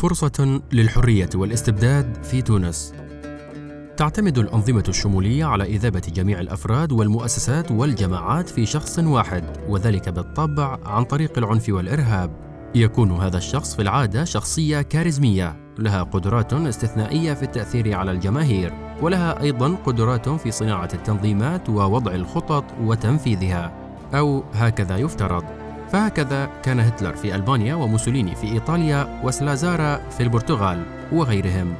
فرصة للحرية والاستبداد في تونس. تعتمد الأنظمة الشمولية على إذابة جميع الأفراد والمؤسسات والجماعات في شخص واحد، وذلك بالطبع عن طريق العنف والإرهاب. يكون هذا الشخص في العادة شخصية كاريزمية، لها قدرات استثنائية في التأثير على الجماهير، ولها أيضا قدرات في صناعة التنظيمات ووضع الخطط وتنفيذها، أو هكذا يفترض. فهكذا كان هتلر في ألبانيا وموسوليني في إيطاليا وسلازارا في البرتغال وغيرهم.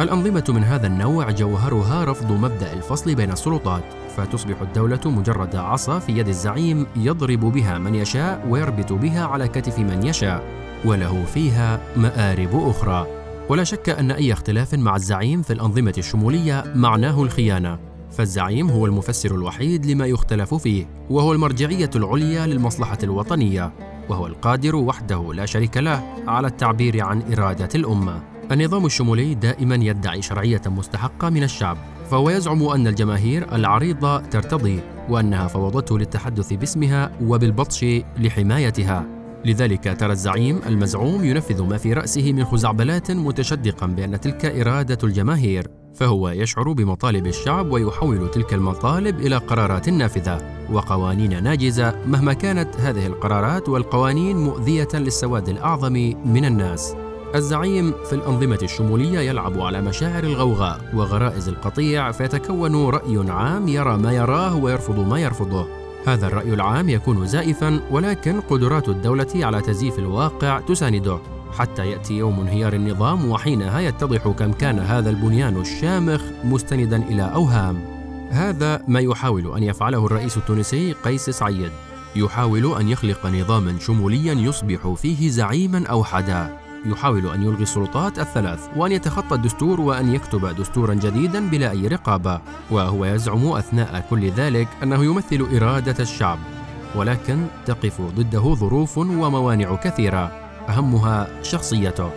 الأنظمة من هذا النوع جوهرها رفض مبدأ الفصل بين السلطات فتصبح الدولة مجرد عصا في يد الزعيم يضرب بها من يشاء ويربط بها على كتف من يشاء وله فيها مآرب أخرى. ولا شك أن أي اختلاف مع الزعيم في الأنظمة الشمولية معناه الخيانة. فالزعيم هو المفسر الوحيد لما يختلف فيه وهو المرجعية العليا للمصلحة الوطنية وهو القادر وحده لا شريك له على التعبير عن إرادة الأمة. النظام الشمولي دائما يدعي شرعية مستحقة من الشعب فهو يزعم أن الجماهير العريضة ترتضي وأنها فوضته للتحدث باسمها وبالبطش لحمايتها. لذلك ترى الزعيم المزعوم ينفذ ما في رأسه من خزعبلات متشدقا بأن تلك إرادة الجماهير. فهو يشعر بمطالب الشعب ويحول تلك المطالب إلى قرارات نافذة وقوانين ناجزة مهما كانت هذه القرارات والقوانين مؤذية للسواد الأعظم من الناس. الزعيم في الأنظمة الشمولية يلعب على مشاعر الغوغاء وغرائز القطيع فيتكون رأي عام يرى ما يراه ويرفض ما يرفضه. هذا الرأي العام يكون زائفا ولكن قدرات الدولة على تزييف الواقع تسانده. حتى يأتي يوم انهيار النظام وحينها يتضح كم كان هذا البنيان الشامخ مستندا إلى أوهام. هذا ما يحاول أن يفعله الرئيس التونسي قيس سعيد. يحاول أن يخلق نظاما شموليا يصبح فيه زعيما اوحدا يحاول أن يلغي السلطات الثلاث وأن يتخطى الدستور وأن يكتب دستورا جديدا بلا أي رقابة. وهو يزعم أثناء كل ذلك أنه يمثل إرادة الشعب. ولكن تقف ضده ظروف وموانع كثيرة. أهمها شخصيته.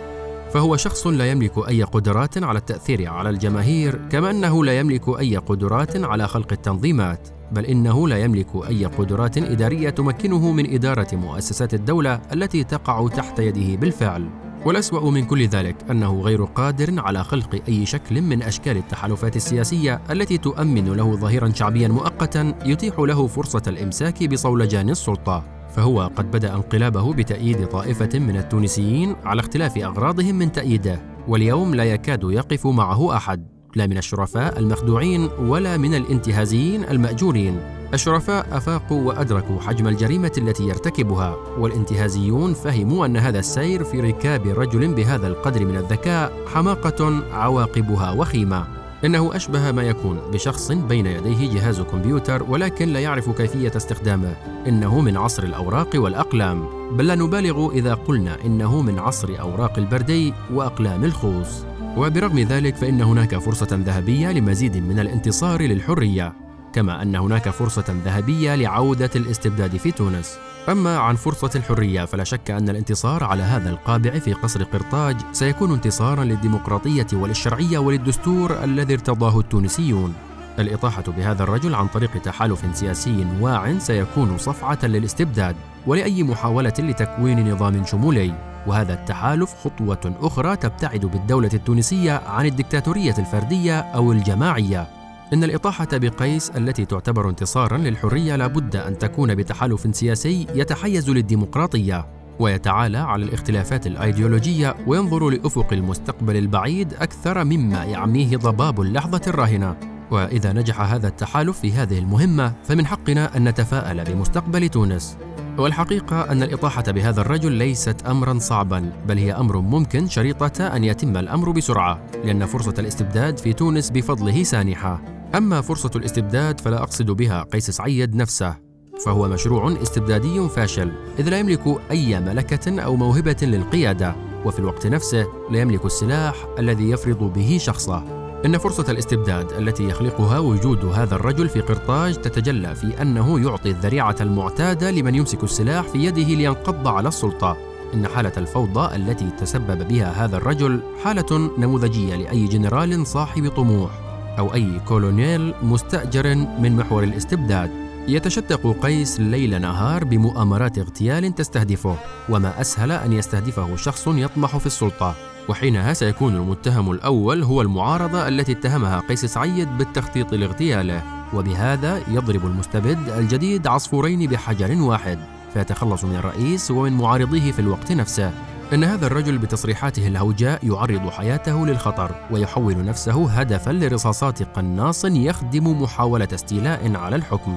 فهو شخص لا يملك أي قدرات على التأثير على الجماهير كما انه لا يملك أي قدرات على خلق التنظيمات بل إنه لا يملك أي قدرات إدارية تمكنه من إدارة مؤسسات الدولة التي تقع تحت يده بالفعل. والأسوأ من كل ذلك أنه غير قادر على خلق أي شكل من أشكال التحالفات السياسية التي تؤمن له ظهيرا شعبيا مؤقتا يتيح له فرصة الإمساك بصولجان السلطة. فهو قد بدأ انقلابه بتأييد طائفة من التونسيين على اختلاف أغراضهم من تأييده واليوم لا يكاد يقف معه أحد لا من الشرفاء المخدوعين ولا من الانتهازيين المأجورين. الشرفاء أفاقوا وأدركوا حجم الجريمة التي يرتكبها والانتهازيون فهموا أن هذا السير في ركاب رجل بهذا القدر من الذكاء حماقة عواقبها وخيمة. إنه أشبه ما يكون بشخص بين يديه جهاز كمبيوتر ولكن لا يعرف كيفية استخدامه. إنه من عصر الأوراق والأقلام. بل لا نبالغ إذا قلنا إنه من عصر أوراق البردي وأقلام الخوص. وبرغم ذلك فإن هناك فرصة ذهبية لمزيد من الانتصار للحرية. كما أن هناك فرصة ذهبية لعودة الاستبداد في تونس. أما عن فرصة الحرية فلا شك أن الانتصار على هذا القابع في قصر قرطاج سيكون انتصارا للديمقراطية وللشرعية وللدستور الذي ارتضاه التونسيون. الإطاحة بهذا الرجل عن طريق تحالف سياسي واع سيكون صفعة للاستبداد ولأي محاولة لتكوين نظام شمولي. وهذا التحالف خطوة أخرى تبتعد بالدولة التونسية عن الدكتاتورية الفردية أو الجماعية. إن الإطاحة بقيس التي تعتبر انتصارا للحرية لابد أن تكون بتحالف سياسي يتحيز للديمقراطية ويتعالى على الاختلافات الأيديولوجية وينظر لأفق المستقبل البعيد أكثر مما يعميه ضباب اللحظة الراهنة. وإذا نجح هذا التحالف في هذه المهمة فمن حقنا أن نتفاءل بمستقبل تونس. والحقيقة أن الإطاحة بهذا الرجل ليست أمرا صعبا بل هي أمر ممكن شريطة أن يتم الأمر بسرعة لأن فرصة الاستبداد في تونس بفضله سانحة. أما فرصة الاستبداد فلا أقصد بها قيس سعيد نفسه فهو مشروع استبدادي فاشل إذ لا يملك أي ملكة أو موهبة للقيادة وفي الوقت نفسه لا يملك السلاح الذي يفرض به شخصه. إن فرصة الاستبداد التي يخلقها وجود هذا الرجل في قرطاج تتجلى في أنه يعطي الذريعة المعتادة لمن يمسك السلاح في يده لينقض على السلطة. إن حالة الفوضى التي تسبب بها هذا الرجل حالة نموذجية لأي جنرال صاحب طموح. أو أي كولونيل مستأجر من محور الاستبداد. يتشدق قيس ليل نهار بمؤامرات اغتيال تستهدفه وما أسهل أن يستهدفه شخص يطمح في السلطة. وحينها سيكون المتهم الأول هو المعارضة التي اتهمها قيس سعيد بالتخطيط لاغتياله. وبهذا يضرب المستبد الجديد عصفورين بحجر واحد. فيتخلص من الرئيس ومن معارضيه في الوقت نفسه. إن هذا الرجل بتصريحاته الهوجاء يعرض حياته للخطر ويحول نفسه هدفا لرصاصات قناص يخدم محاولة استيلاء على الحكم.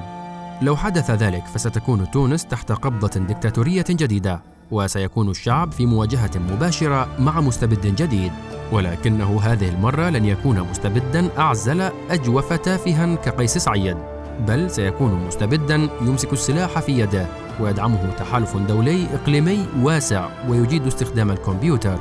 لو حدث ذلك فستكون تونس تحت قبضة دكتاتورية جديدة وسيكون الشعب في مواجهة مباشرة مع مستبد جديد. ولكنه هذه المرة لن يكون مستبدا أعزل أجوف تافها كقيس سعيد بل سيكون مستبدا يمسك السلاح في يده. ويدعمه تحالف دولي إقليمي واسع ويجيد استخدام الكمبيوتر.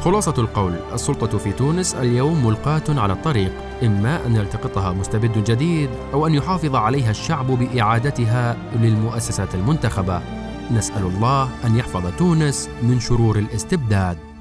خلاصة القول السلطة في تونس اليوم ملقاة على الطريق إما أن يلتقطها مستبد جديد أو أن يحافظ عليها الشعب بإعادتها للمؤسسات المنتخبة. نسأل الله أن يحفظ تونس من شرور الاستبداد.